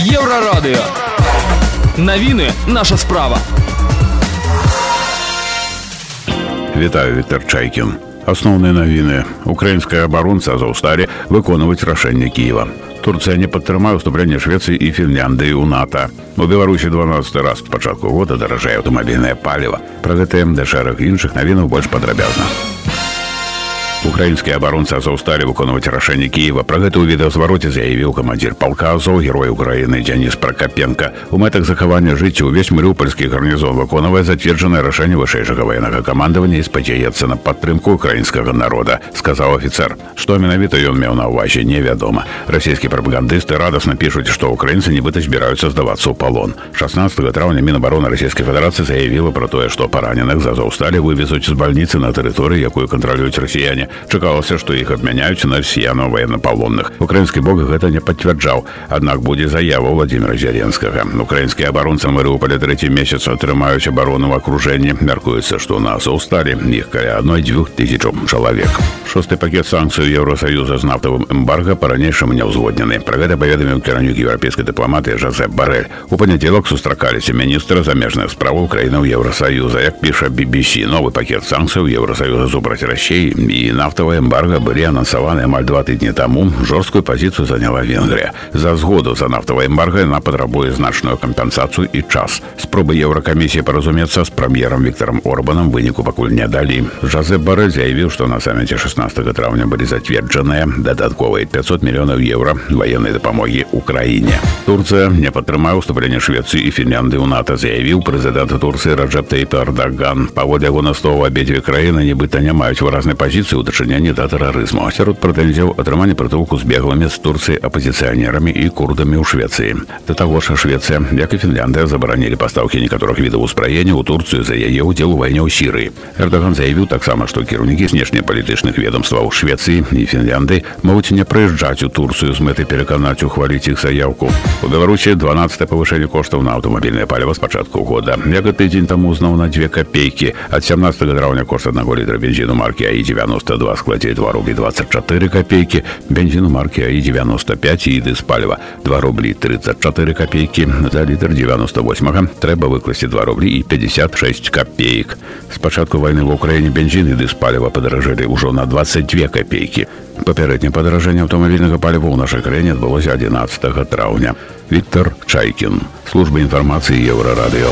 Еврорадио. Новины наша справа. Вітаю Віктор Чайкін. Асноўныя навіны украінская абаронца Азаўсталі выконваць рашэнне Кіева. Турцыя не падтрымае ўступленне Швецыі і Фінляндыі ў НАТО. У Беларусі 12 раз з пачатку года даражае аўтамабільнае паліва. Пра гэтым да шэраг іншых навінаў больш падрабязна. Украінскія абаронцы Азаўсталі выконваць рашэнне Кіева. Пра гэта ў відэазвароце заявіў камандзір палка Азоў герой Украіны Дзяніс Пракапенко. У мэтах захавання жыцця ўвесь марыупольскі гарнізон выконвае зацверджанае рашэнне вышэйшага ваеннага камандавання і спадзяецца на падтрымку украінскага народа, сказаў афіцэр. Што менавіта ён меў на ўвазе, невядома. Расійскія прапагандысты радасна пішуць, што ўкраінцы нібыта збіраюцца здавацца ў палон. 16 траўня Мінабарона Расійскай Федэрацыі заявіла пра тое, што параненых за Азаўсталі вывезуць з бальніцы на тэрыторыі, якую кантралююць расіяне чакалася што іх адмяняюць на сьяну военнапалонных украінскі бок гэта не пацвярджаў аднак будзе заява владимира зяленскага украінскія абаронцы марыуполя трэці месяц атрымаюць абарону в акружэнні мяркуецца што нас усталі іх каля адной дзвюх тысячу чалавек шосты пакет санкцыю еўросаюза з нафтавым эмбарга па-ранейшаму не ўзводнены пра гэта паведаміў кіранюк еўрапейскай дыпламатыі жазеп барель у панядзелак сустракаліся міністра замежных справаў краінаў еўросаюза як піша BBC новы пакет санкцыяў еўросаюза супраць расей і нафтовое эмбарго были анонсованы амаль два тыдні таму жорсткую пазіцыю заняла Венгрія за згоду за нафтовое эмбарго яна патрабуе значную кампенсацыю і час спробы еўракамісіі паразумецца з прэм'ерам Віктором Орбанам выніку пакуль не далі Жазеп Барэ заявіў што на саміце 16 траўня былі зацверджаныя дадатковыя 500 мільёнаў еўра военной дапамогі Украіне Турцыя не падтрымае уступленне Швецыі і Фінлянды ў НАТО заявіў прэзідэнт Турцыі Раджэп Тейпардаган паводле яго на слова абедзве краіны нібыта не маюць выразнай пазіцыі ў дачыненні да тэрарызму. Сярод прэтэнзіяў атрыманне прытулку з беглымі з Турцыі апазіцыянерамі і курдамі ў Швецыі. Да таго ж Швецыя, як і Фінляндыя забаранілі пастаўкі некаторых відаў узбраення ў Турцыю за яе ўдзел у вайне ў Сірыі. Эрдаган заявіў таксама, што кіраўнікі знешнепалітычных ведомстваў Швецыі і Фінлянды могуць не прыязджаць у Турцыю з мэтай пераканаць ухваліць іх заявку. У Беларусі 12 павышэнне коштаў на аўтамабільнае паліва з пачатку года. Як і тыдзень таму зноў на дзве капейкі. Ад 17 траўня кошт аднаго літра бензіну маркі АІ-92 на складі 2 рублі 24 копейки бензину марки АІ-95 і диспаліва 2 рублі 34 копейки За літр 98-го треба викласти 2 рублі і 56 копеек З початку війни в Україні бензин і диспаліва подорожили уже на 22 копійки. Попереднє подорожання автомобільного палива у нашій країні відбулося 11 травня. Віктор Чайкін, служба інформації Єврорадіо.